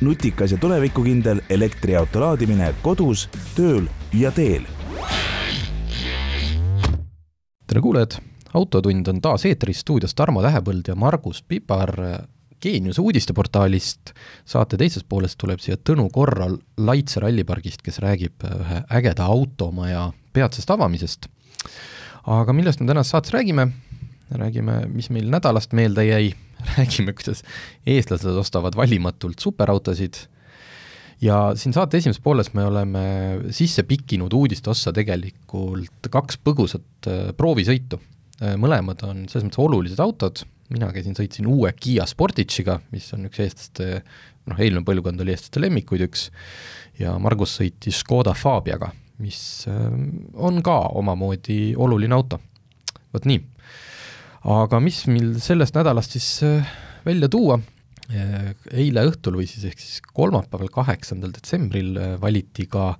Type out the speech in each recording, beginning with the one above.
nutikas ja tulevikukindel elektriauto laadimine kodus, tööl ja teel. tere kuulajad, Autotund on taas eetris, stuudios Tarmo Tähepõld ja Margus Pipar Geeniuse uudisteportaalist. saate teises pooles tuleb siia Tõnu Korral Laitse rallipargist, kes räägib ühe ägeda automaja peatsest avamisest. aga millest me tänases saates räägime? räägime, mis meil nädalast meelde jäi, räägime, kuidas eestlased ostavad valimatult superautosid ja siin saate esimeses pooles me oleme sisse pikkinud uudiste ossa tegelikult kaks põgusat äh, proovisõitu. mõlemad on selles mõttes olulised autod mina käisin, sõitsin uue Kiia Sportage'iga, mis on üks eestlaste, noh, eelmine põlvkond oli eestlaste lemmikuid üks, ja Margus sõitis Škoda Fabiaga, mis äh, on ka omamoodi oluline auto. vot nii. Aga mis meil sellest nädalast siis äh, välja tuua, äh, eile õhtul või siis ehk siis kolmapäeval, kaheksandal detsembril valiti ka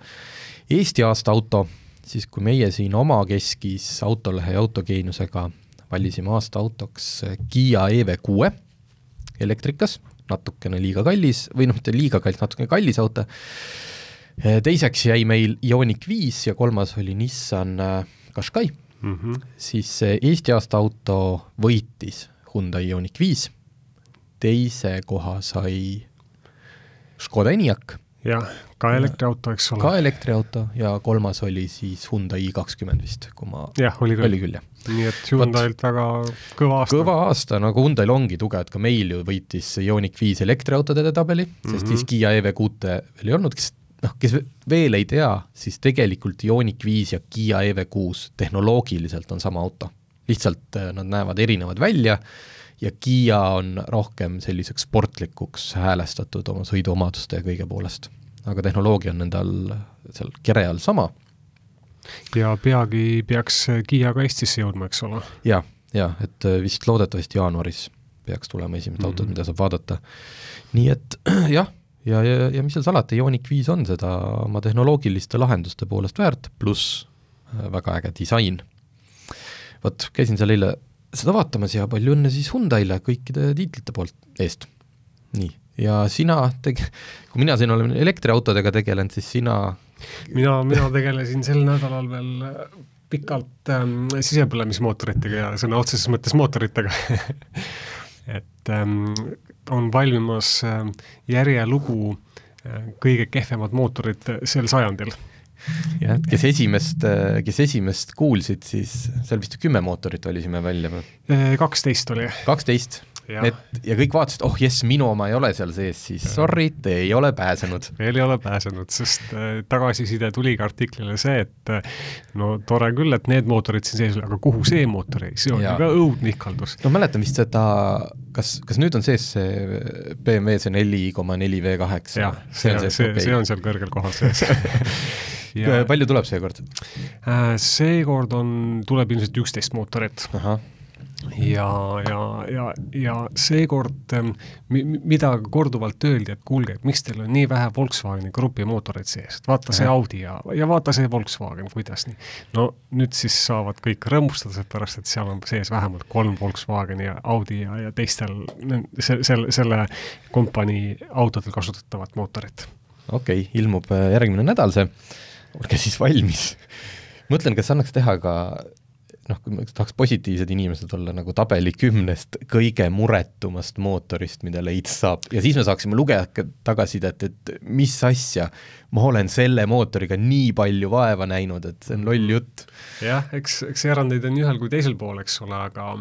Eesti aasta auto, siis kui meie siin omakeskis Autolehe ja Autogeeniusega valisime aasta autoks Kiia EV6 elektrikas, natukene liiga kallis või noh, mitte liiga kallis, natukene kallis auto, teiseks jäi meil Ioniq viis ja kolmas oli Nissan äh, Qashqai mm, -hmm. siis Eesti aasta auto võitis Hyundai Ioniq viis, teise koha sai Škoda Enyaq jah, ka elektriauto, eks ole. ka elektriauto ja kolmas oli siis Hyundai i kakskümmend vist, kui ma jah, oli küll, oli küll, jah. nii et Hyundai'lt väga kõva aasta. kõva aasta, nagu Hyundai'l ongi tugev, et ka meil ju võitis Ioniq viis elektriautode tabeli mm, -hmm. sest siis Kiia EV6-e veel ei olnud, kes noh, kes veel ei tea, siis tegelikult Ioniq viis ja Kiia EV6 tehnoloogiliselt on sama auto. lihtsalt äh, nad näevad erinevad välja ja Kiia on rohkem selliseks sportlikuks häälestatud oma sõiduomaduste ja kõige poolest. aga tehnoloogia on nendel seal kere all sama. ja peagi peaks Kiia ka Eestisse jõudma, eks ole ja,? jah, jah, et äh, vist loodetavasti jaanuaris peaks tulema esimesed mm -hmm. autod, mida saab vaadata. nii et jah, ja, ja, ja mis seal salata, Ioniq viis on seda oma tehnoloogiliste lahenduste poolest väärt, pluss äh, väga äge disain. vot, käisin seal eile seda vaatamas ja palju õnne siis Hyundai'le kõikide tiitlite poolt eest. nii, ja sina teg-, kui mina siin olen elektriautodega tegelenud, siis sina mina, mina tegelesin sel nädalal veel äh, pikalt ähm, sisepõlemismootoritega ja sõna otseses mõttes mootoritega et ähm, on valmimas äh, järjelugu äh, kõige kehvemad mootorid sel sajandil jah, et kes esimest, kes esimest kuulsid, siis seal vist kümme mootorit valisime välja või? kaksteist oli. kaksteist? Et ja kõik vaatasid, oh jess, minu oma ei ole seal sees, siis ja. sorry, te ei ole pääsenud. veel ei ole pääsenud, sest äh, tagasiside tuligi artiklile see, et äh, no tore küll, et need mootorid siin sees aga kuhu see mootor jäi, see on ju ka õudne ihkaldus. no mäletan vist seda, kas, kas nüüd on sees see BMW see neli koma neli V kaheksa? jah, see on, see, okay. see on seal kõrgel kohal sees ja palju tuleb seekord? Äh, seekord on, tuleb ilmselt üksteist mootorit. Ja, ja, ja, ja seekord, ähm, mida korduvalt öeldi, et kuulge, et miks teil on nii vähe Volkswageni grupi mootoreid sees, et vaata see Audi ja, ja vaata see Volkswagen, kuidas nii. no nüüd siis saavad kõik rõõmustada, seepärast et seal on sees vähemalt kolm Volkswageni ja Audi ja, ja teistel se-, selle, selle kompanii autodel kasutatavat mootorit. okei okay,, ilmub äh, järgmine nädal see olge siis valmis. mõtlen, kas annaks teha ka noh, kui tahaks positiivsed inimesed olla nagu tabeli kümnest kõige muretumast mootorist, mida leida saab. Ja siis me saaksime lugeda tagasisidet, et mis asja, ma olen selle mootoriga nii palju vaeva näinud, et see on loll jutt. jah, eks, eks erandeid on nii ühel kui teisel pool, eks ole, aga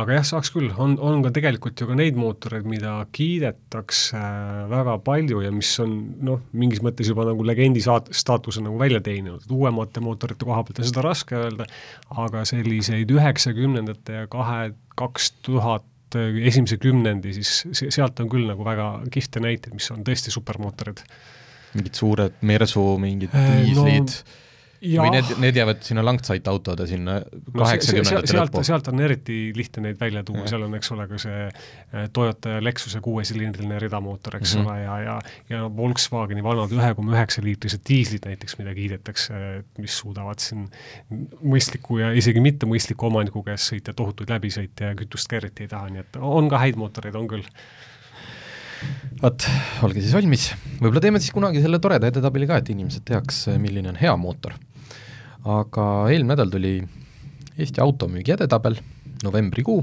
aga jah, saaks küll, on, on ka tegelikult ju ka neid mootoreid, mida kiidetakse äh, väga palju ja mis on noh, mingis mõttes juba nagu legendi saat-, staatuse nagu välja teeninud, et uuemate mootorite koha pealt on seda raske öelda, aga selliseid üheksakümnendate ja kahe, kaks tuhat esimese kümnendi, siis sealt on küll nagu väga kihvte näiteid, mis on tõesti supermootorid. Mingid suured Mersu, mingid Äh, diislid. no, jah. või need, need jäävad sinna Langside autode sinna kaheksakümnendate sealt, lõppu? sealt on eriti lihtne neid välja tuua, seal on, eks ole, ka see äh, Toyota ja Lexuse kuuesilindriline ridamootor, eks Mhm. ole, ja, ja ja Volkswageni vanad ühe koma üheksa liitrised diislid näiteks, mida kiidetakse, mis suudavad siin mõistliku ja isegi mitte mõistliku omaniku käest sõita, tohutuid läbisõite ja kütust ka eriti ei taha, nii et on ka häid mootoreid, on küll. vot, olge siis valmis, võib-olla teeme siis kunagi selle toreda edetabeli ka, et inimesed teaks, milline on hea mootor. Aga eelmine nädal tuli Eesti automüügi edetabel, novembrikuu,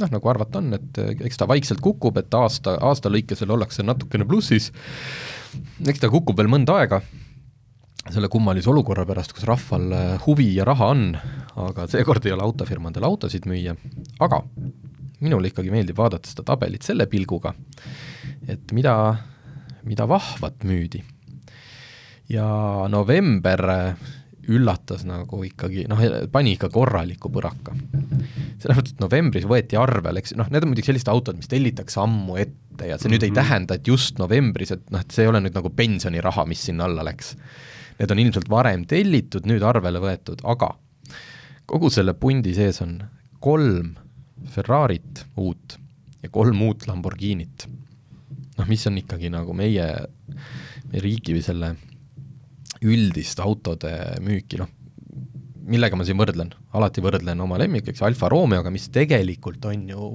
noh, nagu arvata on, et eks ta vaikselt kukub, et aasta, aasta lõikesel ollakse natukene plussis, eks ta kukub veel mõnda aega, selle kummalise olukorra pärast, kus rahval äh, huvi ja raha on, aga seekord ei ole autofirmadel autosid müüa, aga minule ikkagi meeldib vaadata seda tabelit selle pilguga, et mida, mida vahvat müüdi. ja november äh, üllatas nagu ikkagi, noh, pani ikka korraliku põraka. selles mõttes, et novembris võeti arvele, eks noh, need on muidugi sellised autod, mis tellitakse ammu ette ja see nüüd mm -hmm. ei tähenda, et just novembris, et noh, et see ei ole nüüd nagu pensioniraha, mis sinna alla läks. Need on ilmselt varem tellitud, nüüd arvele võetud, aga kogu selle pundi sees on kolm Ferrarit uut ja kolm uut Lamborghinit. noh, mis on ikkagi nagu meie, meie riigi või selle üldist autode müüki, noh, millega ma siin võrdlen, alati võrdlen oma lemmikuks Alfa Romeoga, mis tegelikult on ju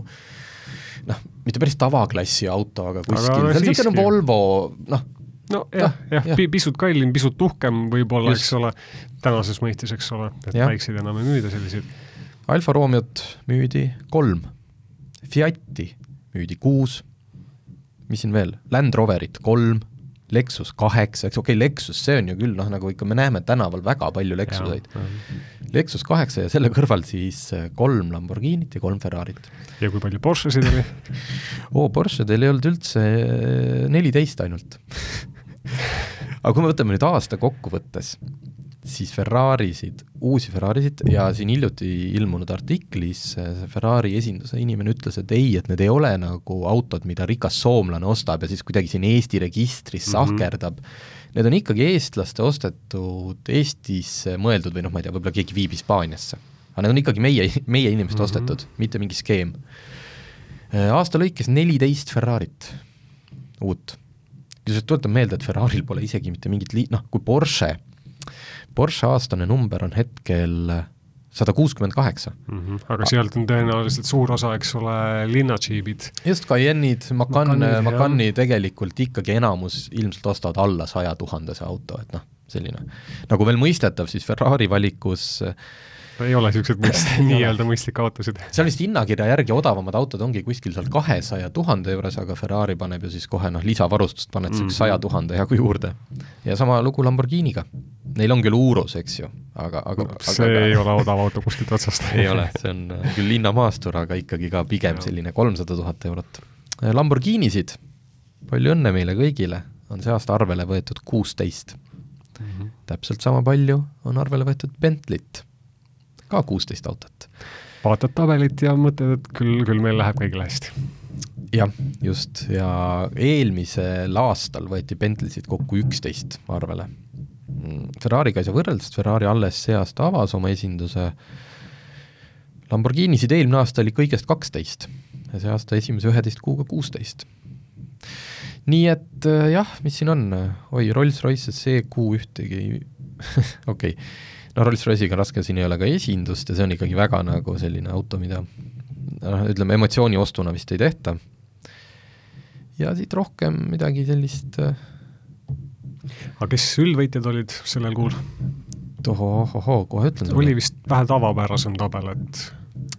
noh, mitte päris tavaklassi auto, aga kuskil, see on niisugune. Volvo, noh, no jah, jah ja,, pisut kallim, pisut uhkem võib-olla, eks ole, tänases mõistes, eks ole, et Jah. väikseid enam ei müüda selliseid. Alfa Romeot müüdi kolm, Fiati müüdi kuus, mis siin veel, Land Roverit kolm, Lexus kaheksa, eks okei okay,, Lexus, see on ju küll noh, nagu ikka me näeme tänaval väga palju Lexuseid. Lexus kaheksa ja selle kõrval siis äh, kolm Lamborghinit ja kolm Ferrarit. ja kui palju Porschesid oli? oo, Porschedel ei olnud üldse äh, neliteist ainult aga kui me võtame nüüd aasta kokkuvõttes, siis Ferrarisid, uusi Ferrarisid ja siin hiljuti ilmunud artiklis äh, Ferrari esinduse inimene ütles, et ei, et need ei ole nagu autod, mida rikas soomlane ostab ja siis kuidagi siin Eesti registris Mhm. sahkerdab mm. -hmm. Need on ikkagi eestlaste ostetud, Eestisse mõeldud või noh, ma ei tea, võib-olla keegi viib Hispaaniasse. aga need on ikkagi meie, meie inimeste mm -hmm. ostetud, mitte mingi skeem. aasta lõikes neliteist Ferrarit uut kusjuures tuletan meelde, et Ferraril pole isegi mitte mingit li-, noh, kui Porsche, Porsche aastane number on hetkel sada kuuskümmend kaheksa. Mhm. aga sealt on tõenäoliselt suur osa, eks ole, linnadžiibid. just, Cayenne'id, Macan. Macani tegelikult ikkagi enamus ilmselt ostavad alla saja tuhandese auto, et noh, selline. nagu veel mõistetav, siis Ferrari valikus äh, ei ole niisuguseid mõist-, nii-öelda mõistlikke autosid. seal vist hinnakirja järgi odavamad autod ongi kuskil seal kahesaja tuhande juures, aga Ferrari paneb ju siis kohe noh, lisavarustust paned niisuguse Mhm. saja tuhande jagu juurde. ja sama lugu Lamborghiniga. Neil on küll Urus, eks ju, aga, aga see aga, ei ole odav auto kuskilt otsast. ei ole, see on äh, küll linnamaastur, aga ikkagi ka pigem selline kolmsada tuhat eurot. Lamborghinisid, palju õnne meile kõigile, on see aasta arvele võetud kuusteist. Mhm. täpselt sama palju on arvele võetud Bentley't, ka kuusteist autot. vaatad tabelit ja mõtled, et küll, küll meil läheb kõigil hästi. jah, just, ja eelmisel aastal võeti Bentleysid kokku üksteist arvele. Ferrari'ga ei saa võrrelda, sest Ferrari alles see aasta avas oma esinduse, Lamborghinisid eelmine aasta oli kõigest kaksteist ja see aasta esimese üheteist kuuga kuusteist. nii et äh, jah, mis siin on, oi, Rolls-Royce'is see kuu ühtegi ei okei okay. No Rolls-Royce'iga on raske, siin ei ole ka esindust ja see on ikkagi väga nagu selline auto, mida noh, ütleme emotsiooni ostuna vist ei tehta. ja siit rohkem midagi sellist äh, aga kes üldvõitjad olid sellel kuul? tohohohoo, kohe ütlen oli vist vähe tavapärasem tabel, et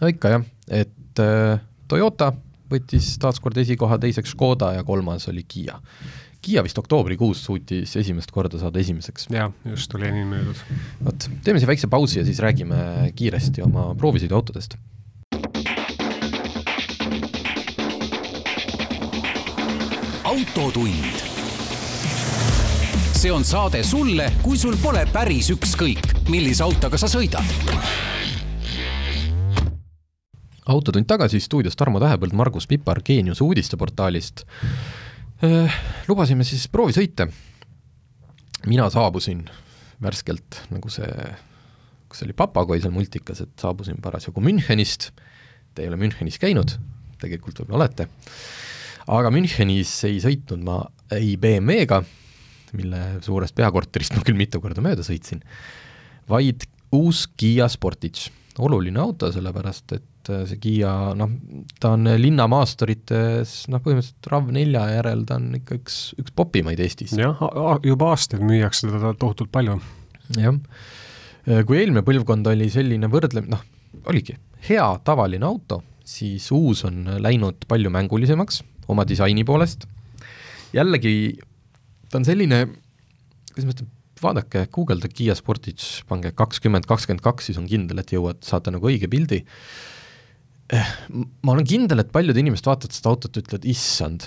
no ikka jah, et äh, Toyota võttis taaskord esikoha, teiseks Škoda ja kolmas oli Kiia. Kiia vist oktoobrikuus suutis esimest korda saada esimeseks. jah, just oli enim müüdud. vot, teeme siin väikse pausi ja siis räägime kiiresti oma proovisõiduautodest. autotund. see on saade sulle, kui sul pole päris ükskõik, millise autoga sa sõidad. autotund tagasi stuudios Tarmo Tähepõld, Margus Pipar Geeniuse uudisteportaalist. Lubasime siis proovisõite mina saabusin värskelt, nagu see, kas see oli Papagoi seal multikas, et saabusin parasjagu Münchenist, te ei ole Münchenis käinud, tegelikult võib-olla olete, aga Münchenis ei sõitnud ma ei BMW-ga, mille suurest peakorterist ma küll mitu korda mööda sõitsin, vaid uus Kiia Sportage. oluline auto, sellepärast et see Kiia, noh, ta on linnamaasturites noh, põhimõtteliselt RAV4 järel ta on ikka üks, üks popimaid Eestis. jah, juba aastaid müüakse teda tohutult palju. jah, kui eelmine põlvkond oli selline võrdlem-, noh, oligi hea tavaline auto, siis uus on läinud palju mängulisemaks oma disaini poolest, jällegi ta on selline, kuidas ma ütlen, vaadake, guugeldage Kiia Sportage, pange kakskümmend, kakskümmend kaks, siis on kindel, et jõuad, saate nagu õige pildi. Eh, ma olen kindel, et paljud inimesed vaatavad seda autot, ütlevad issand,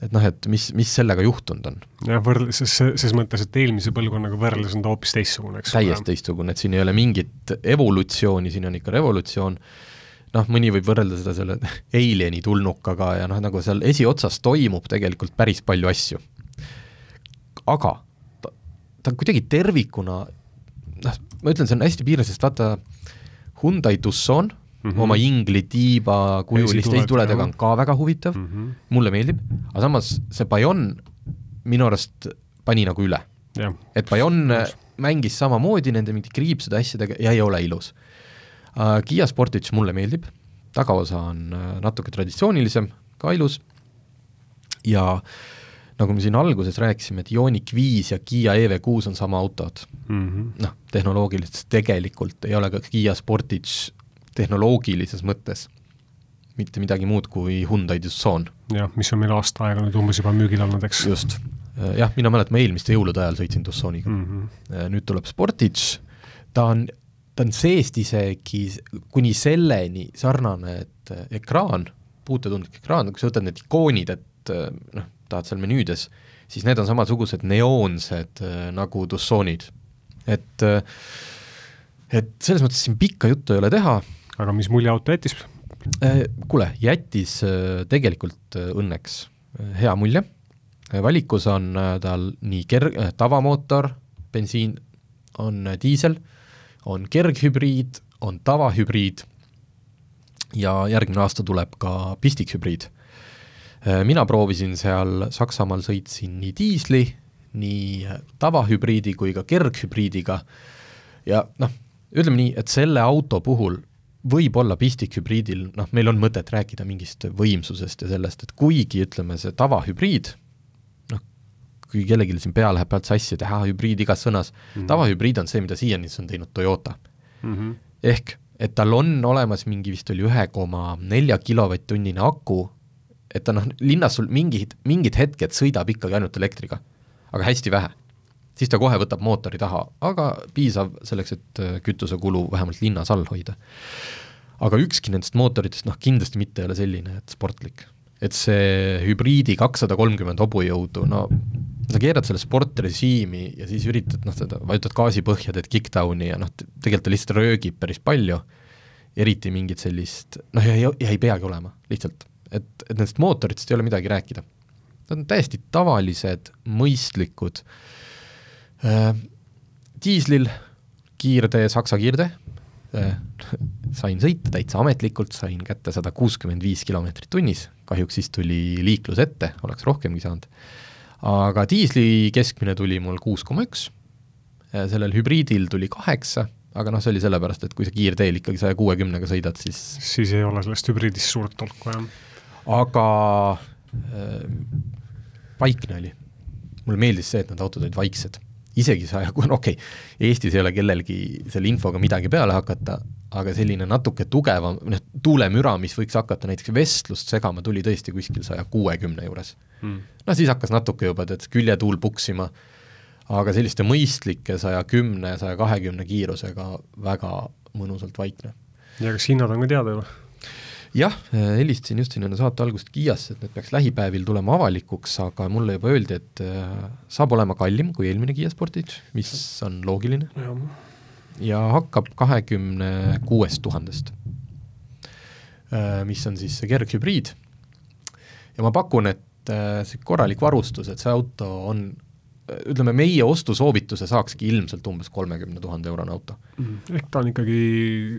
et noh, et mis, mis sellega juhtunud on. jah, võrdle-, ses, mõttes, et eelmise põlvkonnaga võrreldes on ta hoopis teistsugune, eks täiesti teistsugune, et siin ei ole mingit evolutsiooni, siin on ikka revolutsioon, noh, mõni võib võrrelda seda selle Alieni tulnukaga ja noh, nagu seal esiotsas toimub tegelikult päris palju asju. aga ta, ta kuidagi tervikuna, noh, ma ütlen, see on hästi piirav, sest vaata, Hyundai Tucson mm -hmm. oma ingli tiiba kujuliste esituledega on ka väga huvitav. Mm, -hmm. mulle meeldib, aga samas see Bayon minu arust pani nagu üle. et Bayon mängis samamoodi nende mingite kriipsude asjadega ja ei ole ilus. Uh,. Kiia Sportage mulle meeldib, tagaosa on uh, natuke traditsioonilisem, ka ilus. Ja nagu me siin alguses rääkisime, et Ioniq viis ja Kiia EV6 on sama autod. Mm -hmm.. noh, tehnoloogiliselt tegelikult ei ole ka Kiia Sportage tehnoloogilises mõttes mitte midagi muud kui Hyundai Tucson. jah, mis on meil aasta aega nüüd umbes juba müügil olnud, eks. just, jah, mina mäletan, ma eelmiste jõulude ajal sõitsin Tucsoniga mm. -hmm. nüüd tuleb Sportage, ta on, ta on seest isegi kuni selleni sarnane, et ekraan, puutetundlik ekraan, kui sa võtad need ikoonid, et noh, tahad seal menüüdes, siis need on samasugused neoonsed nagu Tucsonid. et et selles mõttes siin pikka juttu ei ole teha, aga mis mulje auto jättis? Äh, kuule, jättis äh, tegelikult äh, õnneks hea mulje, valikus on tal nii kerg-, tavamootor, bensiin, on diisel, on kerghübriid, on tavahübriid ja järgmine aasta tuleb ka pistikhübriid. mina proovisin seal Saksamaal, sõitsin nii diisli, nii tavahübriidi kui ka kerghübriidiga ja noh, ütleme nii, et selle auto puhul võib-olla pistikhübriidil, noh, meil on mõtet rääkida mingist võimsusest ja sellest, et kuigi ütleme, see tavahübriid, noh, kui kellelgi siin pea läheb pealt sassi, et ahah, hübriid igas sõnas mm, -hmm. tavahübriid on see, mida siiani on teinud Toyota mm. -hmm. ehk et tal on olemas mingi vist oli ühe koma nelja kilovatt-tunnine aku, et ta noh, linnas sul mingid, mingid hetked sõidab ikkagi ainult elektriga, aga hästi vähe siis ta kohe võtab mootori taha, aga piisav selleks, et äh, kütusekulu vähemalt linnas all hoida. aga ükski nendest mootoritest noh, kindlasti mitte ei ole selline, et sportlik. et see hübriidi kakssada kolmkümmend hobujõudu, no sa keerad selle sportrežiimi ja siis üritad noh, seda, vajutad gaasi põhja, teed kick-down'i ja noh, tegelikult ta lihtsalt röögib päris palju, eriti mingit sellist, noh ja, ja, ja ei peagi olema, lihtsalt. et, et nendest mootoritest ei ole midagi rääkida. Nad on täiesti tavalised, mõistlikud äh, diislil kiirtee, Saksa kiirtee, äh, sain sõita täitsa ametlikult, sain kätte sada kuuskümmend viis kilomeetrit tunnis, kahjuks siis tuli liiklus ette, oleks rohkemgi saanud. aga diisli keskmine tuli mul kuus koma üks, äh, sellel hübriidil tuli kaheksa, aga noh, see oli sellepärast, et kui sa kiirteel ikkagi saja kuuekümnega sõidad, siis siis ei ole sellest hübriidist suurt tolku, jah. aga äh, vaikne oli. mulle meeldis see, et need autod olid vaiksed isegi saja, okei okay,, Eestis ei ole kellelgi selle infoga midagi peale hakata, aga selline natuke tugevam, noh, tuulemüra, mis võiks hakata näiteks vestlust segama, tuli tõesti kuskil saja kuuekümne juures hmm.. no siis hakkas natuke juba tead küljetuul puksima, aga selliste mõistlike saja kümne, saja kahekümne kiirusega väga mõnusalt vaikne. ja kas hinnad on ka teada juba? Jah, helistasin just siin enne saate algust Kiiasse, et need peaks lähipäevil tulema avalikuks, aga mulle juba öeldi, et äh, saab olema kallim kui eelmine Kiia Sportage, mis on loogiline. ja hakkab kahekümne kuuest tuhandest, äh, mis on siis see kerghübriid. ja ma pakun, et äh, see korralik varustus, et see auto on ütleme, meie ostusoovituse saakski ilmselt umbes kolmekümne tuhande eurone auto. ehk ta on ikkagi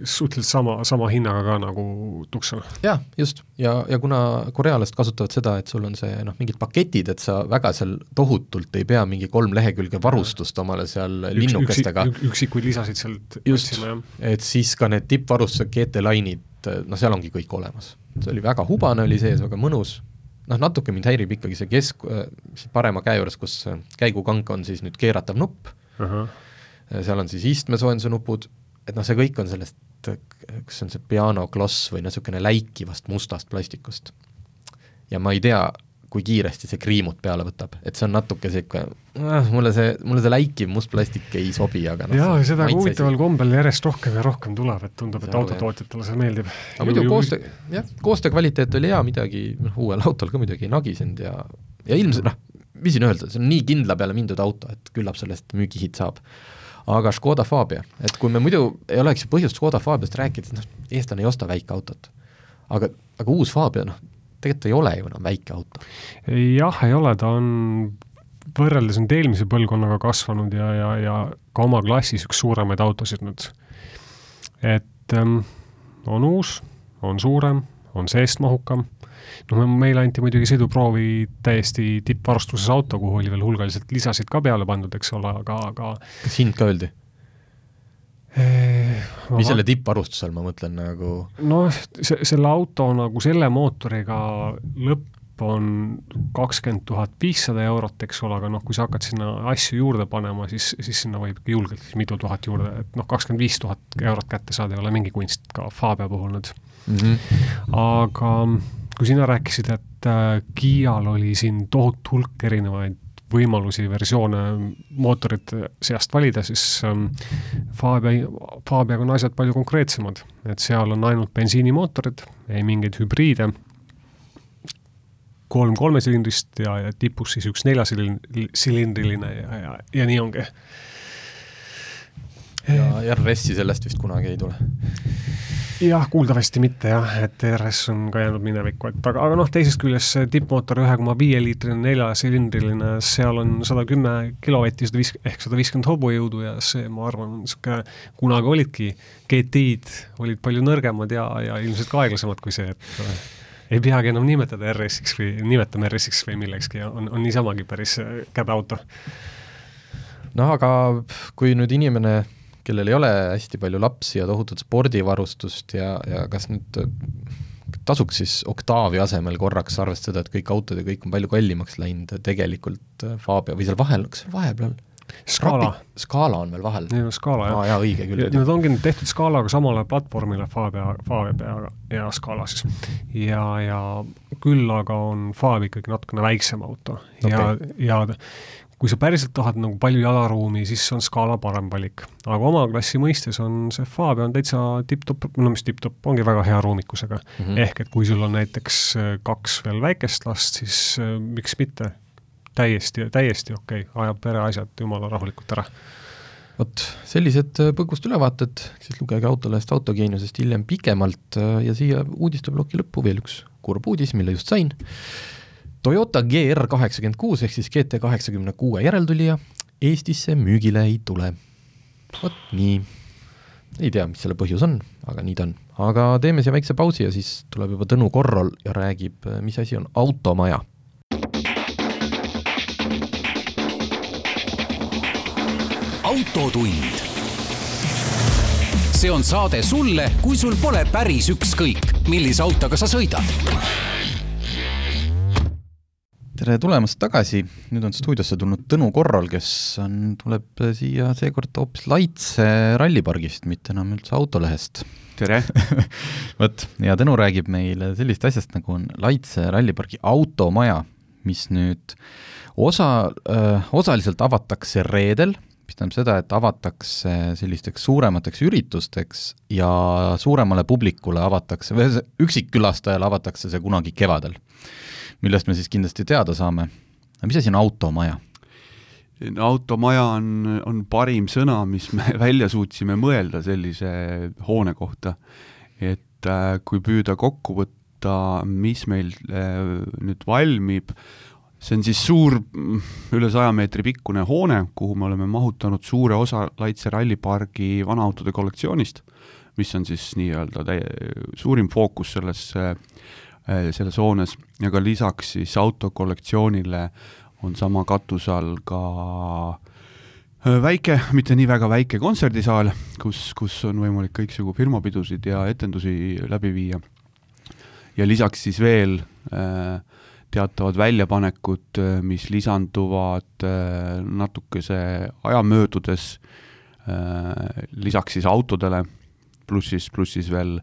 suhteliselt sama, sama hinnaga ka nagu Tucson. jah, just, ja, ja kuna korealased kasutavad seda, et sul on see noh, mingid paketid, et sa väga seal tohutult ei pea mingi kolm lehekülge varustust omale seal üks, linnukestega üksi, üksikuid lisasid sealt just, et siis ka need tippvarustuse GT Line'id, noh, seal ongi kõik olemas. see oli väga hubane, oli sees, väga mõnus noh, natuke mind häirib ikkagi see kesk, parema käe juures, kus käigukank on siis nüüd keeratav nupp uh, -huh. seal on siis istmesoojenduse nupud, et noh, see kõik on sellest, kas see on see pianokloss või noh, niisugune läikivast mustast plastikust. ja ma ei tea, kui kiiresti see kriimud peale võtab, et see on natuke niisugune äh,, mulle see, mulle see läikiv must plastik ei sobi, aga noh jaa, seda huvitaval kombel järjest rohkem ja rohkem tuleb, et tundub, et autotootjatele see meeldib. aga muidu koostöö, jah, koostöö kvaliteet oli hea, midagi noh, uuel autol ka muidugi ei nagisenud ja ja ilmselt noh, mis siin öelda, see on nii kindla peale mindud auto, et küllap sellest müügihitt saab. Aga Škoda Fabia, et kui me muidu ei oleks põhjust Škoda Fabiast rääkida, noh, eestlane ei osta väikeautot. aga, aga uus Fabia, noh, tegelikult ei ole ju enam väike auto. jah, ei ole, ta on võrreldes nüüd eelmise põlvkonnaga kasvanud ja, ja, ja ka oma klassis üks suuremaid autosid nüüd. et ähm, on uus, on suurem, on seest mahukam, noh, meile anti muidugi sõiduproovi täiesti tippvarustuses auto, kuhu oli veel hulgaliselt lisasid ka peale pandud, eks ole, aga, aga kas hind ka öeldi? Mis selle tippvarustuse all ma mõtlen nagu? noh, see, selle auto nagu selle mootoriga lõpp on kakskümmend tuhat viissada eurot, eks ole, aga noh, kui sa hakkad sinna asju juurde panema, siis, siis sinna võib julgelt mitu tuhat juurde, et noh, kakskümmend viis tuhat eurot kätte saada ei ole mingi kunst ka Fabia puhul nüüd mm. -hmm. aga kui sina rääkisid, et äh, Kiial oli siin tohutu hulk erinevaid võimalusi, versioone mootorite seast valida, siis ähm, Fabia, Fabiaga on asjad palju konkreetsemad, et seal on ainult bensiinimootorid, ei mingeid hübriide, kolm kolmesilindrist ja, ja tipus siis üks neljasilindriline ja, ja, ja nii ongi. Ja RS-i sellest vist kunagi ei tule jah, kuuldavasti mitte jah, et ERS on ka jäänud minevikku, et aga, aga noh, teisest küljest see tippmootor ühe koma viie liitrine neljasilindriline, seal on sada kümme kilovatti, sada viis, ehk sada viiskümmend hobujõudu ja see, ma arvan, niisugune, kunagi olidki GT-d olid palju nõrgemad ja, ja ilmselt ka aeglasemad kui see, et ei peagi enam nimetada RS-iks või nimetame RS-iks või millekski ja on, on niisamagi päris käbe auto. noh, aga kui nüüd inimene kellel ei ole hästi palju lapsi ja tohutut spordivarustust ja, ja kas nüüd tasuks siis Octavia asemel korraks arvestada, et kõik autod ja kõik on palju kallimaks läinud, tegelikult äh, Fabia või seal vahel, kas vahepeal Scala. Scala on veel vahel. Scala jah ah,. jaa, õige küll. Need ongi nüüd tehtud Scalaga samale platvormile, Fabia, Fabia ja, Scala siis. ja, ja küll aga on Fabia ikkagi natukene väiksem auto okay. ja, ja kui sa päriselt tahad nagu palju jalaruumi, siis on Scala parem valik. aga oma klassi mõistes on see Fabia on täitsa tipp-topp, no mis tipp-topp, ongi väga hea ruumikusega mm. -hmm. ehk et kui sul on näiteks äh, kaks veel väikest last, siis äh, miks mitte, täiesti, täiesti okei okay., ajab pereasjad jumala rahulikult ära vot sellised äh, põgusad ülevaated, siis lugege Autolehest Autogeeniusest hiljem pikemalt ja siia uudisteploki lõppu veel üks kurb uudis, mille just sain Toyota GR kaheksakümmend kuus ehk siis GT kaheksakümne kuue järeltulija Eestisse müügile ei tule. vot nii. ei tea, mis selle põhjus on, aga nii ta on. aga teeme siia väikse pausi ja siis tuleb juba Tõnu Korrol ja räägib, mis asi on automaja. autotund. see on saade sulle, kui sul pole päris ükskõik, millise autoga sa sõidad tere tulemast tagasi, nüüd on stuudiosse tulnud Tõnu Korral, kes on, tuleb siia seekord hoopis Laitse rallipargist, mitte enam üldse Autolehest. tere! Vot, ja Tõnu räägib meile sellist asjast, nagu on Laitse rallipargi automaja, mis nüüd osa, osaliselt avatakse reedel, mis tähendab seda, et avatakse sellisteks suuremateks üritusteks ja suuremale publikule avatakse, või üksikkülastajale avatakse see kunagi kevadel millest me siis kindlasti teada saame. mis asi on automaja? no automaja on, on parim sõna, mis me välja suutsime mõelda sellise hoone kohta. et äh, kui püüda kokku võtta, mis meil äh, nüüd valmib, see on siis suur, üle saja meetri pikkune hoone, kuhu me oleme mahutanud suure osa Laitse rallipargi vanaautode kollektsioonist, mis on siis nii-öelda täie-, suurim fookus selles, selles hoones ja ka lisaks siis autokollektsioonile on sama katuse all ka väike, mitte nii väga väike kontserdisaal, kus, kus on võimalik kõiksugu firmapidusid ja etendusi läbi viia. ja lisaks siis veel äh, teatavad väljapanekud, äh, mis lisanduvad äh, natukese aja möödudes, äh, lisaks siis autodele, pluss siis, pluss siis veel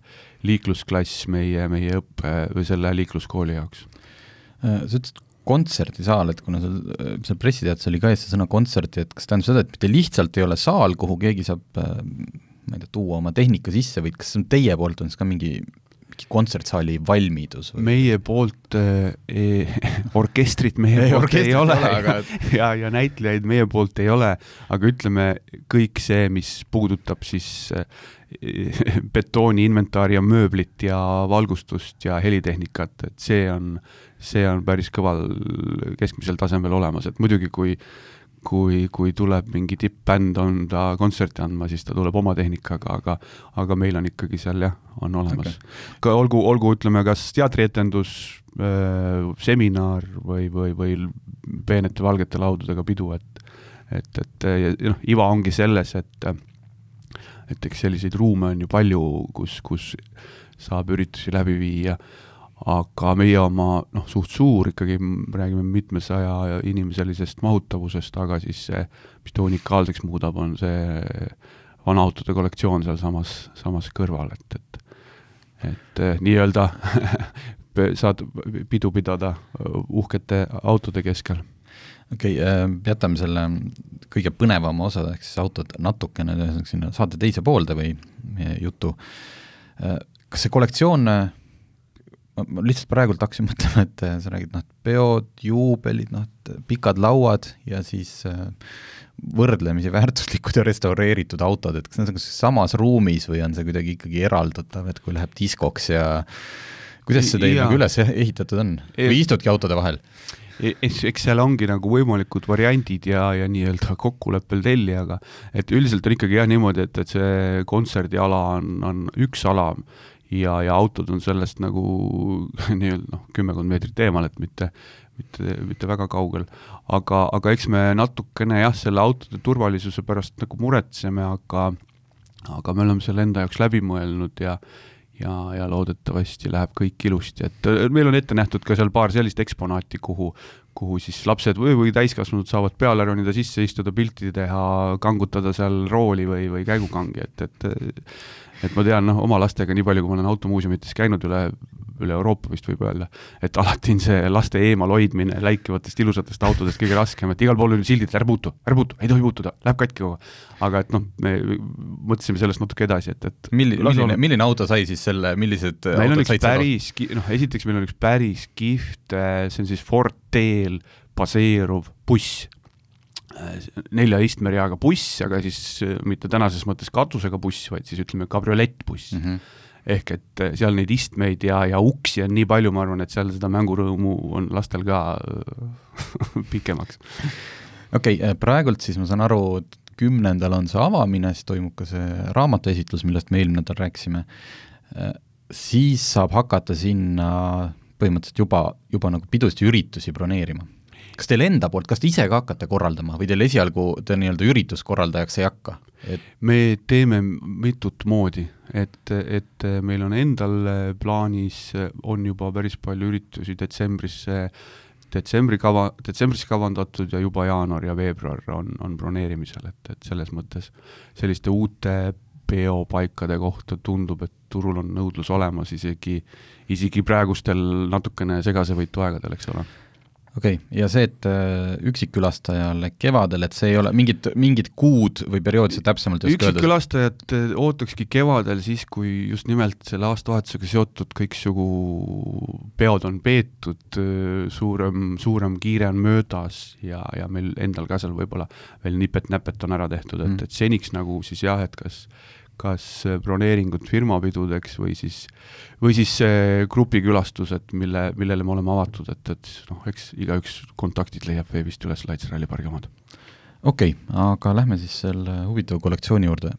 liiklusklass meie, meie õppe või selle liikluskooli jaoks. sa ütlesid kontserdisaal, et kuna seal, seal pressiteates oli ka ees see sõna kontserti, et kas tähendab seda, et mitte lihtsalt ei ole saal, kuhu keegi saab ma ei tea, tuua oma tehnika sisse, vaid kas teie poolt on siis ka mingi kontsertsaali valmidus või? meie poolt äh, e, orkestrit meie ei, poolt ei ole, ole aga... ja, ja näitlejaid meie poolt ei ole, aga ütleme, kõik see, mis puudutab siis äh, betooni inventari ja mööblit ja valgustust ja helitehnikat, et see on, see on päris kõval keskmisel tasemel olemas, et muidugi kui kui, kui tuleb mingi tipp-bänd on ta kontserti andma, siis ta tuleb oma tehnikaga, aga aga meil on ikkagi seal jah, on olemas. Okay.. ka olgu, olgu ütleme, kas teatrietendus äh,, seminar või, või, või peenete valgete laudadega pidu, et et, et noh, iva ongi selles, et et eks selliseid ruume on ju palju, kus, kus saab üritusi läbi viia aga meie oma noh, suht suur ikkagi, räägime mitmesaja inimeselisest mahutavusest, aga siis see, mis ta unikaalseks muudab, on see vanaautode kollektsioon sealsamas, samas kõrval, et, et et eh, nii-öelda saad pidu pidada uhkete autode keskel. Okei okay, äh,, jätame selle kõige põnevama osa, ehk siis autod natukene sinna saate teise poolde või meie jutu äh,. kas see kollektsioon äh, ma lihtsalt praegult hakkasin mõtlema, et äh, sa räägid noh, peod, juubelid, noh, pikad lauad ja siis äh, võrdlemisi väärtuslikud ja restaureeritud autod, et kas need on kas samas ruumis või on see kuidagi ikkagi eraldatav, et kui läheb diskoks ja kuidas see teil nagu üles ehitatud on või istudki autode vahel? E-, eks, eks seal ongi nagu võimalikud variandid ja, ja nii-öelda kokkuleppel tellijaga, et üldiselt on ikkagi jah niimoodi, et, et see kontserdiala on, on üks ala, ja, ja autod on sellest nagu nii-öelda noh, kümmekond meetrit eemal, et mitte, mitte, mitte väga kaugel. aga, aga eks me natukene jah, selle autode turvalisuse pärast nagu muretseme, aga aga me oleme selle enda jaoks läbi mõelnud ja ja, ja loodetavasti läheb kõik ilusti, et äh, meil on ette nähtud ka seal paar sellist eksponaati, kuhu, kuhu siis lapsed või, või täiskasvanud saavad peale ronida, sisse istuda, pilti teha, kangutada seal rooli või, või käigukangi, et, et et ma tean, noh, oma lastega, nii palju, kui ma olen automuuseumites käinud üle, üle Euroopa vist võib öelda, et alati on see laste eemal hoidmine läikivatest ilusatest autodest kõige raskem, et igal pool on sildid, ära puutu, ära puutu, ei tohi puutuda, läheb katki kogu aeg. aga et noh, me mõtlesime sellest natuke edasi, et, et milline, milline, milline auto sai siis selle, millised meil on üks päris, noh, esiteks meil on üks päris kihvt, see on siis Ford T-l baseeruv buss nelja istmereaga buss, aga siis äh, mitte tänases mõttes katusega buss, vaid siis ütleme kabriolettbuss mm. -hmm. ehk et äh, seal neid istmeid ja, ja uksi on nii palju, ma arvan, et seal seda mängurõõmu on lastel ka äh, pikemaks. okei okay,, praegult siis ma saan aru, kümnendal on see avamine, siis toimub ka see raamatuesitlus, millest me eelmine nädal rääkisime, siis saab hakata sinna põhimõtteliselt juba, juba nagu pidusid ja üritusi broneerima kas teil enda poolt, kas te ise ka hakkate korraldama või teil esialgu te nii-öelda ürituskorraldajaks ei hakka et...? me teeme mitut moodi, et, et meil on endal plaanis, on juba päris palju üritusi detsembrisse, detsembri kava, detsembris kavandatud ja juba jaanuar ja veebruar on, on broneerimisel, et, et selles mõttes selliste uute peopaikade kohta tundub, et turul on nõudlus olemas isegi, isegi praegustel natukene segasevõitu aegadel, eks ole okei okay., ja see, et äh, üksikkülastajale kevadel, et see ei ole mingit, mingit kuud või perioodi sa täpsemalt ei oska öelda? üksikkülastajat äh, ootakski kevadel siis, kui just nimelt selle aastavahetusega seotud kõiksugu peod on peetud, äh, suurem, suurem kiire on möödas ja, ja meil endal ka seal võib-olla veel nipet-näpet on ära tehtud, et mm., et seniks nagu siis jah, et kas kas broneeringud firmapidudeks või siis, või siis grupikülastused, mille, millele me oleme avatud, et, et noh, eks igaüks kontaktid leiab veebist üles Laitse rallipargi omad. okei okay,, aga lähme siis selle huvitava kollektsiooni juurde.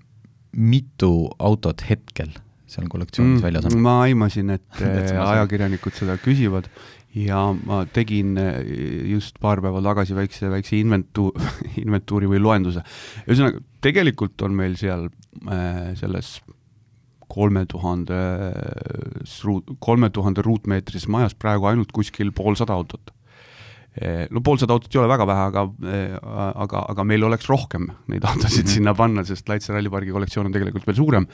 mitu autot hetkel seal kollektsioonis mm, väljas on? ma aimasin, et ajakirjanikud seda küsivad ja ma tegin eh, just paar päeva tagasi väikse, väikse inventu-, inventuuri või loenduse. ühesõnaga, tegelikult on meil seal äh, selles kolme tuhande, kolme tuhande ruutmeetrises majas praegu ainult kuskil poolsada autot. Eh, no poolsada autot ei ole väga vähe, aga, aga, aga meil oleks rohkem neid autosid mm -hmm. sinna panna, sest Laitse rallipargi kollektsioon on tegelikult veel suurem.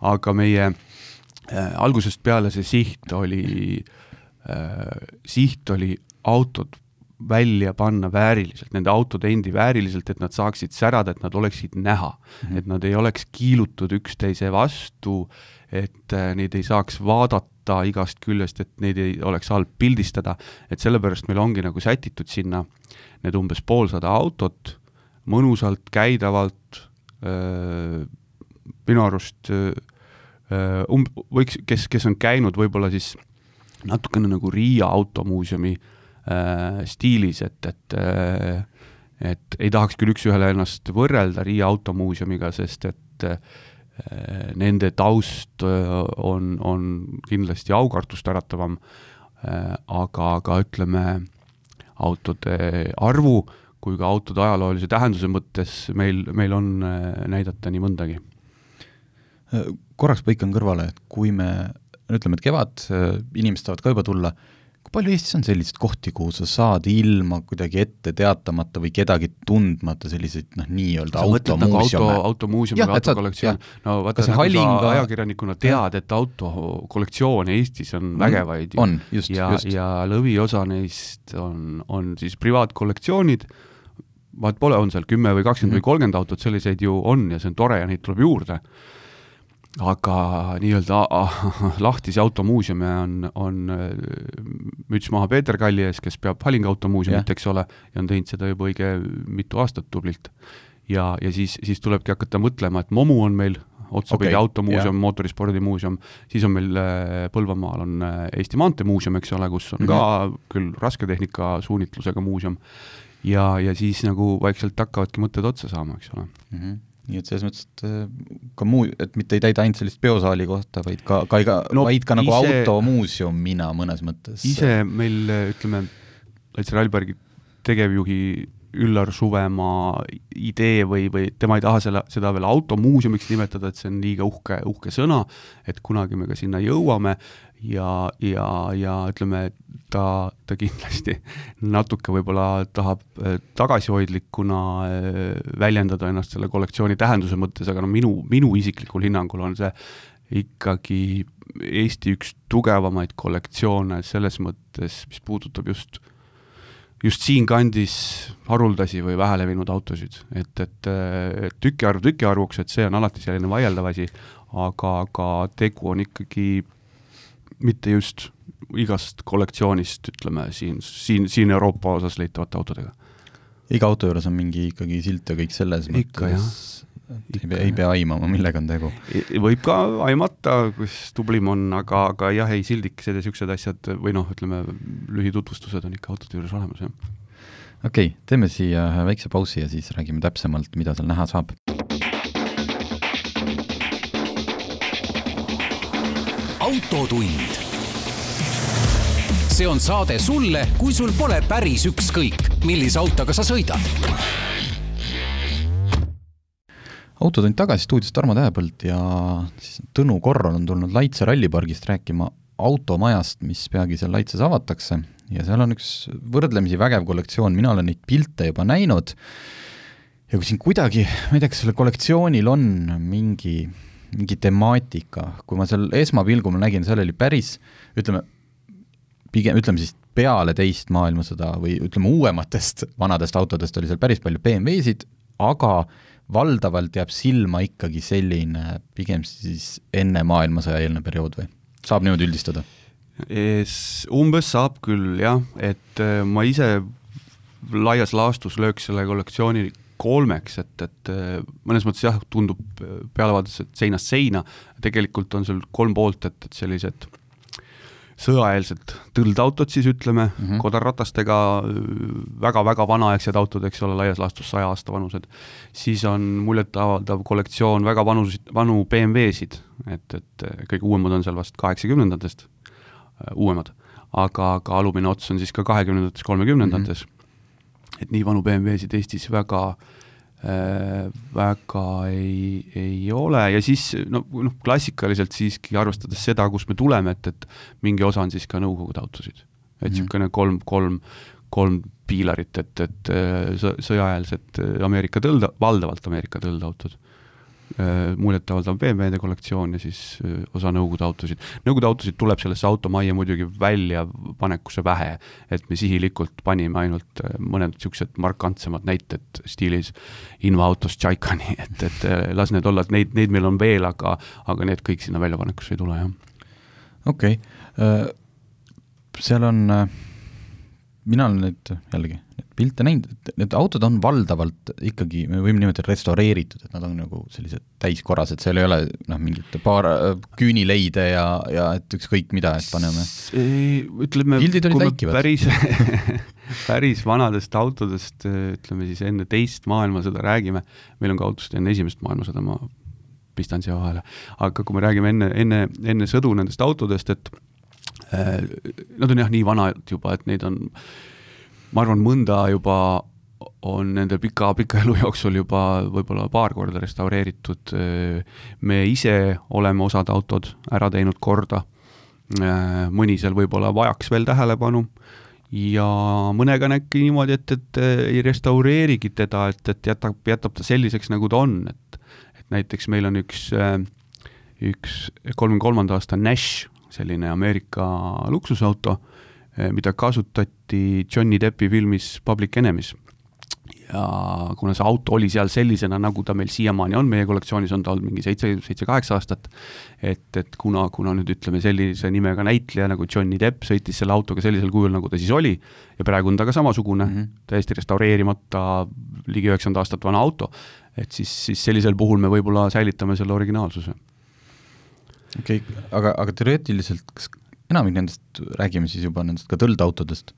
aga meie äh, algusest peale see siht oli Äh, siht oli autod välja panna vääriliselt, nende autode endi vääriliselt, et nad saaksid särada, et nad oleksid näha mm, -hmm. et nad ei oleks kiilutud üksteise vastu, et äh, neid ei saaks vaadata igast küljest, et neid ei oleks halb pildistada, et sellepärast meil ongi nagu sätitud sinna need umbes poolsada autot mõnusalt, käidavalt, äh, minu arust um-, võiks, kes, kes on käinud võib-olla siis natukene nagu Riia automuuseumi äh, stiilis, et, et äh, et ei tahaks küll üks-ühele ennast võrrelda Riia automuuseumiga, sest et äh, nende taust äh, on, on kindlasti aukartust äratavam äh,, aga, aga ütleme, autode arvu kui ka autode ajaloolise tähenduse mõttes meil, meil on äh, näidata nii mõndagi. korraks põikan kõrvale, et kui me ütleme, et kevad, äh, inimesed tahavad ka juba tulla, kui palju Eestis on selliseid kohti, kuhu sa saad ilma kuidagi ette teatamata või kedagi tundmata selliseid noh, nii-öelda automuuseume nagu auto, automuuseum või autokollektsioon, no vaata, nagu Hallinga... sa ajakirjanikuna tead, et autokollektsioone Eestis on mm, vägevaid on, just, ja, ja lõviosa neist on, on siis privaatkollektsioonid, vaat pole, on seal kümme või kakskümmend mm. või kolmkümmend autot, selliseid ju on ja see on tore ja neid tuleb juurde aga nii-öelda lahtisi automuuseume on, on äh, müts maha Peeter Kalli ees, kes peab Hallinga automuuseumit, eks ole, ja on teinud seda juba õige mitu aastat tublilt. ja, ja siis, siis tulebki hakata mõtlema, et Momu on meil otsapidi okay, automuuseum, mootorispordimuuseum, siis on meil äh, Põlvamaal on äh, Eesti Maanteemuuseum, eks ole, kus on mm -hmm. ka mhm. küll rasketehnika suunitlusega muuseum, ja, ja siis nagu vaikselt hakkavadki mõtted otsa saama, eks ole mm. -hmm nii et selles mõttes, et äh, ka muu, et mitte ei täida ainult sellist peosaali kohta, vaid ka, ka iga no,, vaid ka nagu ise, automuuseumina mõnes mõttes. ise meil, ütleme, Laitse rallipargi tegevjuhi Üllar Suvemaa idee või, või tema ei taha selle, seda veel automuuseumiks nimetada, et see on liiga uhke, uhke sõna, et kunagi me ka sinna jõuame ja, ja, ja ütleme, ta, ta kindlasti natuke võib-olla tahab äh, tagasihoidlikuna äh, väljendada ennast selle kollektsiooni tähenduse mõttes, aga no minu, minu isiklikul hinnangul on see ikkagi Eesti üks tugevamaid kollektsioone selles mõttes, mis puudutab just äh, just siinkandis haruldasi või vähelevinud autosid, et, et, et tükiarv tükiarvuks, et see on alati selline vaieldav asi, aga, aga tegu on ikkagi mitte just igast kollektsioonist, ütleme siin, siin, siin Euroopa osas leitavate autodega. iga auto juures on mingi ikkagi silt ja kõik selles ikka, mõttes ei pea, ei pea aimama, millega on tegu. võib ka aimata, kus tublim on, aga, aga jah, ei sildikesed ja niisugused asjad või noh, ütleme lühitutvustused on ikka autode juures olemas, jah. okei okay,, teeme siia ühe väikse pausi ja siis räägime täpsemalt, mida seal näha saab. autotund. See on saade sulle, kui sul pole päris ükskõik, millise autoga sa sõidad. Autotund tagasi stuudios Tarmo Tähepõld ja siis Tõnu Korral on tulnud Laitse rallipargist rääkima automajast, mis peagi seal Laitses avatakse. Ja seal on üks võrdlemisi vägev kollektsioon, mina olen neid pilte juba näinud. Ja kui siin kuidagi, ma ei tea, kas sellel kollektsioonil on mingi, mingi temaatika, kui ma seal esmapilgul nägin, seal oli päris ütleme, pigem ütleme siis peale teist maailmasõda või ütleme, uuematest vanadest autodest oli seal päris palju BMW-sid, aga valdavalt jääb silma ikkagi selline pigem siis enne maailmasõja eelne periood või? saab niimoodi üldistada? umbes saab küll jah, et äh, ma ise laias laastus lööks selle kollektsiooni kolmeks, et, et äh, mõnes mõttes jah, tundub pealevaadates, et seinast seina, tegelikult on seal kolm poolt, et, et sellised sõjaeelsed tõldautod siis ütleme mm -hmm., kodarratastega väga-väga vanaaegsed autod, eks ole, laias laastus saja aasta vanused. siis on muljetavaldav kollektsioon väga vanus, vanu BMW-sid, et, et kõige uuemad on seal vast kaheksakümnendatest, uuemad, aga, aga alumine ots on siis ka kahekümnendates, kolmekümnendates mm. -hmm. et nii vanu BMW-sid Eestis väga äh, Äh, väga ei, ei ole ja siis no, noh, klassikaliselt siiski arvestades seda, kust me tuleme, et, et mingi osa on siis ka Nõukogude autosid. et mhm. niisugune mm kolm, kolm, kolm piilarit, et, et äh, sõjaeelsed Ameerika tõlda, valdavalt Ameerika tõldautod Äh, muljetavaldav BMW-de kollektsioon ja siis äh, osa Nõukogude autosid. Nõukogude autosid tuleb sellesse automajja muidugi väljapanekusse vähe, et me sihilikult panime ainult äh, mõned niisugused markantsemad näited stiilis invaautost Tšaikani, et, et las need olla, et neid, neid meil on veel, aga, aga need kõik sinna väljapanekusse ei tule, jah. okei okay., seal on, mina olen nüüd jällegi pilte näinud, et need autod on valdavalt ikkagi, me võime nimetada restaureeritud, et nad on nagu sellised täiskorrased, seal ei ole noh, mingit paar küünileide ja, ja et ükskõik mida, et paneme. ütleme, kui me läikivad. päris päris vanadest autodest, ütleme siis enne teist maailmasõda räägime, meil on ka autost enne esimest maailmasõda, ma pistan siia vahele, aga kui me räägime enne, enne, enne sõdu nendest autodest, et äh, nad on jah nii vanad juba, et neid on äh, ma arvan, mõnda juba on nende pika, pika elu jooksul juba võib-olla paar korda restaureeritud. me ise oleme osad autod ära teinud korda. mõni seal võib-olla vajaks veel tähelepanu ja mõnega on äkki niimoodi, et, et ei restaureerigi teda, et, et jätab, jätab ta selliseks, nagu ta on, et et näiteks meil on üks, üks kolmekümne kolmanda aasta Nash, selline Ameerika luksusauto mida kasutati Johnny Deppi filmis Public Enemies. ja kuna see auto oli seal sellisena, nagu ta meil siiamaani on, meie kollektsioonis on ta olnud mingi seitse, seitse-kaheksa aastat, et, et kuna, kuna nüüd ütleme, sellise nimega näitleja nagu Johnny Depp sõitis selle autoga sellisel kujul, nagu ta siis oli, ja praegu on ta ka samasugune mm, -hmm. täiesti restaureerimata, ligi üheksakümmend aastat vana auto, et siis, siis sellisel puhul me võib-olla säilitame selle originaalsuse okei okay,, aga, aga teoreetiliselt, kas enamik nendest, räägime siis juba nendest ka tõldautodest,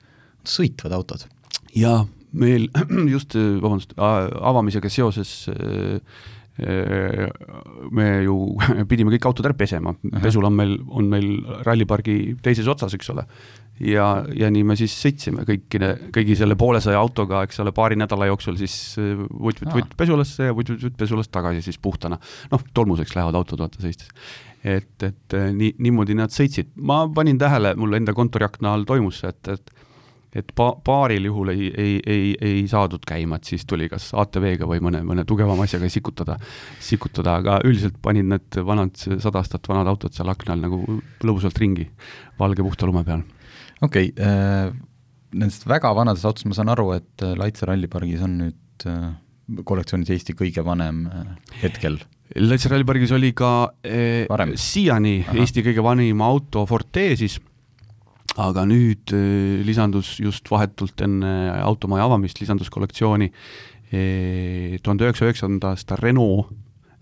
sõitvad autod. jaa, meil just, vabandust, avamisega seoses äh, äh, me ju pidime kõik autod ära pesema, pesul on meil, on meil rallipargi teises otsas, eks ole. ja, ja nii me siis sõitsime kõikide, kõigi selle poolesaja autoga, eks ole, paari nädala jooksul siis vutt-vutt-vutt äh, pesulasse ja vutt-vutt-vutt pesulast tagasi siis puhtana. noh, tolmuseks lähevad autod vaata sõites et, et äh, nii, niimoodi nad sõitsid. ma panin tähele, mul enda kontoriakna all toimus see, et, et et pa-, paaril juhul ei, ei, ei, ei saadud käima, et siis tuli kas ATV-ga või mõne, mõne tugevama asjaga sikutada, sikutada, aga üldiselt panin need vanad, sada aastat vanad autod seal akna all nagu lõbusalt ringi, valge puhta lume peal. okei okay, äh,, nendest väga vanadest autodest ma saan aru, et äh, Laitse rallipargis on nüüd äh, kollektsioonis Eesti kõige vanem äh, hetkel Lätsi rallipargis oli ka eh, siiani Eesti kõige vanim auto Forte siis, aga nüüd eh, lisandus just vahetult enne automaja avamist, lisandus kollektsiooni eh, tuhande üheksasaja üheksakümnenda aasta Renault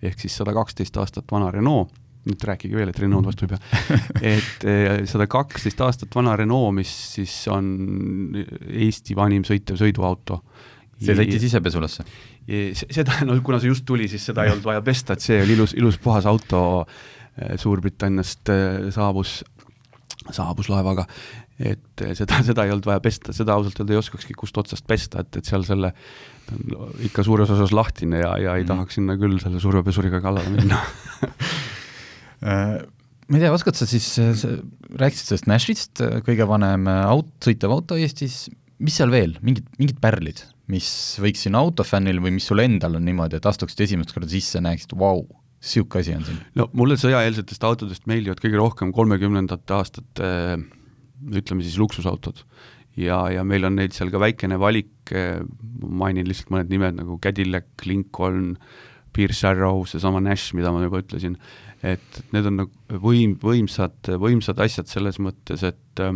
ehk siis sada kaksteist aastat vana Renault, nüüd rääkige veel, et Renault vastu ei pea, et eh, sada kaksteist aastat vana Renault, mis siis on Eesti vanim sõitev sõiduauto. See sõitis ise pesulasse? seda, no kuna see just tuli, siis seda ei olnud vaja pesta, et see oli ilus, ilus puhas auto äh, Suurbritanniast äh, saabus, saabus laevaga. et äh, seda, seda ei olnud vaja pesta, seda ausalt öelda ei oskakski kust otsast pesta, et, et seal selle ta on ikka suures osas lahtine ja, ja ei mm. tahaks sinna küll selle survepesuriga kallale minna ma ei tea, oskad sa siis, rääkisid sellest Nashist, kõige vanem aut-, sõitev auto Eestis, mis seal veel, mingid, mingid pärlid? Mis võiks siin autofännil või mis sul endal on niimoodi, et astuksid esimest korda sisse, näeksid, vau, niisugune asi on siin? no mulle sõjaeelsetest autodest meeldivad kõige rohkem kolmekümnendate aastate ütleme siis luksusautod. ja, ja meil on neid seal ka väikene valik, mainin lihtsalt mõned nimed nagu Cadillac, Lincoln, Pierce Arrow, seesama Nash, mida ma juba ütlesin, et need on nagu võim, võimsad, võimsad asjad selles mõttes, et äh,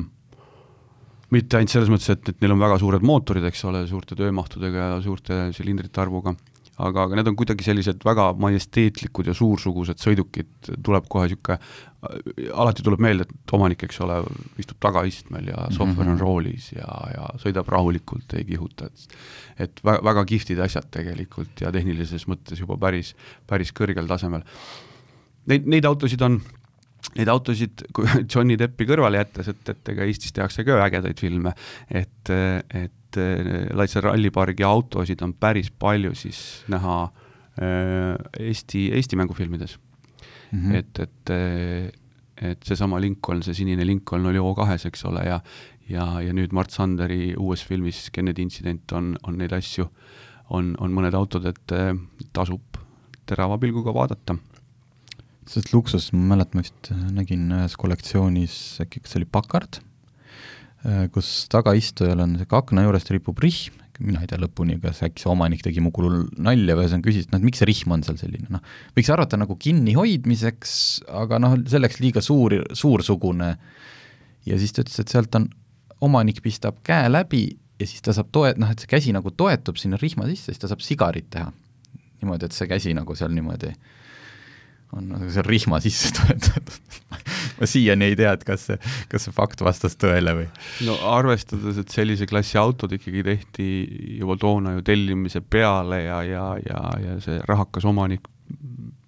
mitte ainult selles mõttes, et, et neil on väga suured mootorid, eks ole, suurte töömahtudega ja suurte silindrite arvuga, aga, aga need on kuidagi sellised väga majesteetlikud ja suursugused sõidukid, tuleb kohe niisugune, alati tuleb meelde, et omanik, eks ole, istub tagaistmel ja sohver on mhm. roolis ja, ja sõidab rahulikult, ei kihuta, et et väga, väga kihvtid asjad tegelikult ja tehnilises mõttes juba päris, päris kõrgel tasemel. Neid, neid autosid on neid autosid, kui Johnny Deppi kõrvale jättes, et, et ega Eestis tehakse ka ägedaid filme, et, et Laitse rallipargi autosid on päris palju siis näha äh, Eesti, Eesti mängufilmides mm. -hmm. et, et, et seesama Lincoln, see sinine Lincoln oli O2-s, eks ole, ja ja, ja nüüd Mart Sanderi uues filmis Kennedy intsident on, on neid asju, on, on mõned autod, et tasub terava pilguga vaadata sest luksus, ma mäletan, ma vist nägin ühes kollektsioonis, äkki kas see oli Packard, äh, kus tagaistujal on sihuke akna juurest ripub rihm, mina ei tea lõpuni, kas äkki see omanik tegi mu kulul nalja või ühesõnaga küsis, et noh, et miks see rihm on seal selline, noh, võiks arvata nagu kinnihoidmiseks, aga noh, selleks liiga suur, suursugune. ja siis ta ütles, et sealt on, omanik pistab käe läbi ja siis ta saab toe-, noh, et see käsi nagu toetub sinna rihma sisse, siis ta saab sigarit teha. niimoodi, et see käsi nagu seal niimoodi äh, on nagu seal rihma sisse toetatud ma siiani ei tea, et kas see, kas see fakt vastas tõele või? no arvestades, et sellise klassi autod ikkagi tehti juba toona ju tellimise peale ja, ja, ja, ja see rahakas omanik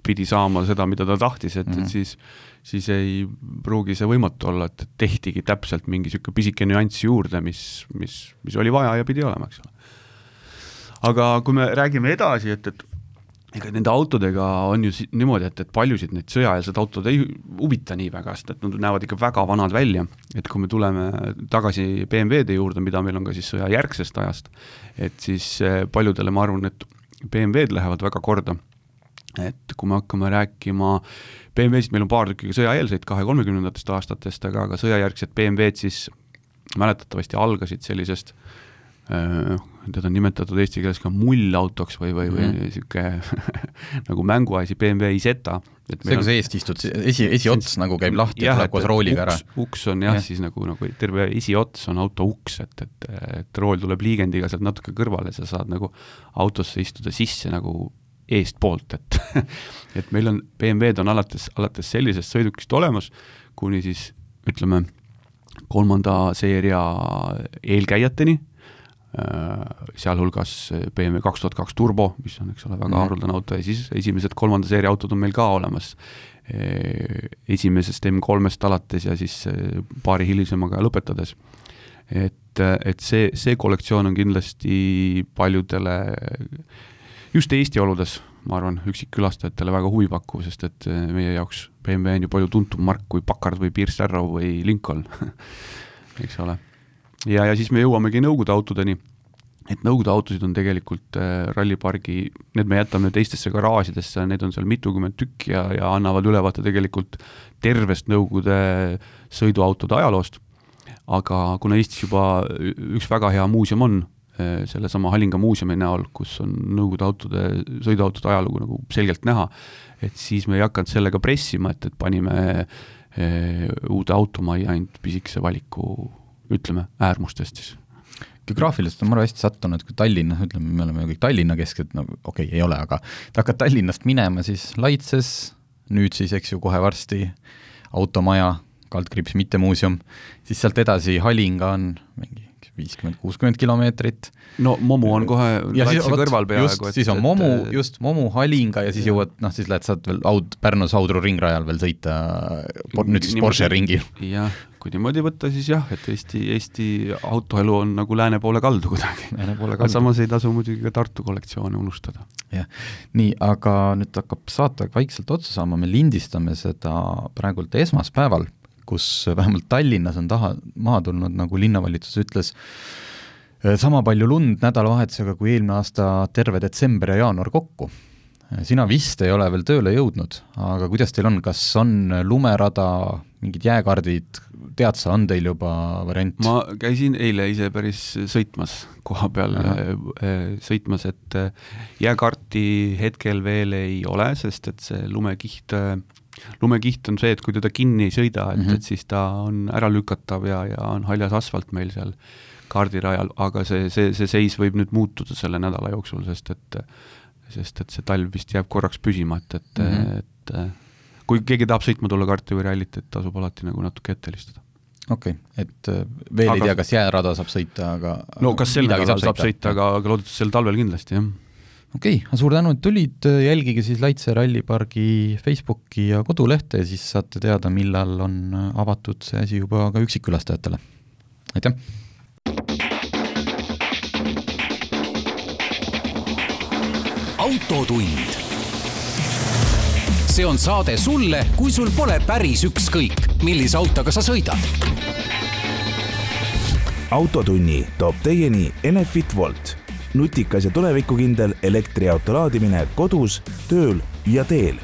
pidi saama seda, mida ta tahtis, et mm, -hmm. et mhm. siis siis ei pruugi see võimatu olla, et tehtigi täpselt mingi niisugune pisike nüanss juurde, mis, mis, mis oli vaja ja pidi olema, eks ole. aga kui me räägime edasi, et, et ega nende autodega on ju niimoodi, et, et paljusid neid sõjaeelsed autod ei huvita nii väga, sest et nad näevad ikka väga vanad välja, et kui me tuleme tagasi BMW-de juurde, mida meil on ka siis sõjajärgsest ajast, et siis eh, paljudele ma arvan, et BMW-d lähevad väga korda. et kui me hakkame rääkima BMW-sid, meil on paar tükki sõjaeelseid kahe-kolmekümnendatest aastatest, aga ka sõjajärgsed BMW-d siis mäletatavasti algasid sellisest äh, teda on nimetatud eesti keeles ka mullautoks või, või, või niisugune mm -hmm. nagu mänguasi BMW Isetta. see, kus eest istud, esi, esiots nagu käib lahti ja tuleb koos rooliga ära. uks on jah ja., siis nagu, nagu terve esiots on auto uks, et, et, et rool tuleb liigendiga sealt natuke kõrvale, sa saad nagu autosse istuda sisse nagu eestpoolt, et et meil on, BMW-d on alates, alates sellisest sõidukist olemas, kuni siis ütleme, kolmanda seeria eelkäijateni sealhulgas BMW kaks tuhat kaks Turbo, mis on, eks ole, väga mm. haruldane auto ja siis esimesed kolmanda seeria autod on meil ka olemas. Äh, esimesest M3-st alates ja siis äh, paari hilisemaga lõpetades. et, et see, see kollektsioon on kindlasti paljudele just Eesti oludes, ma arvan, üksikkülastajatele väga huvipakkuv, sest et meie jaoks BMW on ju palju tuntum mark kui Packard või Pierce Arrow või Lincoln eks ole ja, ja siis me jõuamegi Nõukogude autodeni, et Nõukogude autosid on tegelikult äh, rallipargi, need me jätame teistesse garaažidesse, neid on seal mitukümmend tükki ja, ja annavad ülevaate tegelikult tervest Nõukogude sõiduautode ajaloost, aga kuna Eestis juba üks väga hea muuseum on, äh, sellesama Halinga muuseumi näol, kus on Nõukogude autode, sõiduautode ajalugu nagu selgelt näha, et siis me ei hakanud sellega pressima, et, et panime eh, uude automajja ainult pisikese valiku ütleme, äärmustest siis geograafiliselt on maru hästi sattunud, kui Tallinnas, ütleme, me oleme ju kõik Tallinna kesksed, no okei okay,, ei ole, aga hakkad Tallinnast minema, siis Laitses, nüüd siis, eks ju, kohe varsti automaja, kaldkriips mitte muuseum, siis sealt edasi Halinga on mingi viiskümmend, kuuskümmend kilomeetrit. no Momu on kohe Laitse kõrval peaaegu. siis on et, Momu, just Momu, Halinga ja siis ja. jõuad, noh siis lähed, saad veel Aud-, Pärnu Saudru ringrajal veel sõita, nüüd siis Porsche ringil. jah, kui niimoodi võtta, siis jah, et Eesti, Eesti autoelu on nagu lääne poole kaldu kuidagi. aga samas ei tasu muidugi ka Tartu kollektsioone unustada. jah, nii, aga nüüd hakkab saate vaikselt otsa saama, me lindistame seda praegult esmaspäeval kus vähemalt Tallinnas on taha, maha tulnud, nagu linnavalitsus ütles, sama palju lund nädalavahetusega kui eelmine aasta terve detsember ja jaanuar kokku. sina vist ei ole veel tööle jõudnud, aga kuidas teil on, kas on lumerada, mingid jääkardid, tead sa, on teil juba variant? ma käisin eile ise päris sõitmas koha peal äh, äh, sõitmas, et äh, jääkaarti hetkel veel ei ole, sest et see lumekiht lumekiht on see, et kui teda kinni ei sõida, et mm, -hmm. et siis ta on äralükatav ja, ja on haljas asfalt meil seal kaardirajal, aga see, see, see seis võib nüüd muutuda selle nädala jooksul, sest et sest et see talv vist jääb korraks püsima, et, et mm, -hmm. et kui keegi tahab sõitma tulla karti või rallit, et tasub alati nagu natuke ette helistada okei okay., et äh, veel aga... ei tea, kas jäärada saab sõita, aga no kas sel nädalal saab, saab sõita, aga, aga loodetavasti sel talvel kindlasti, jah. okei okay,, suur tänu, et tulid, jälgige siis Laitse rallipargi Facebooki ja kodulehte ja siis saate teada, millal on avatud see asi juba ka üksikkülastajatele. aitäh! autotund. See on saade sulle, kui sul pole päris ükskõik, millise autoga sa sõidad. autotunni toob teieni Enefit Volt, nutikas ja tulevikukindel elektriauto laadimine kodus, tööl ja teel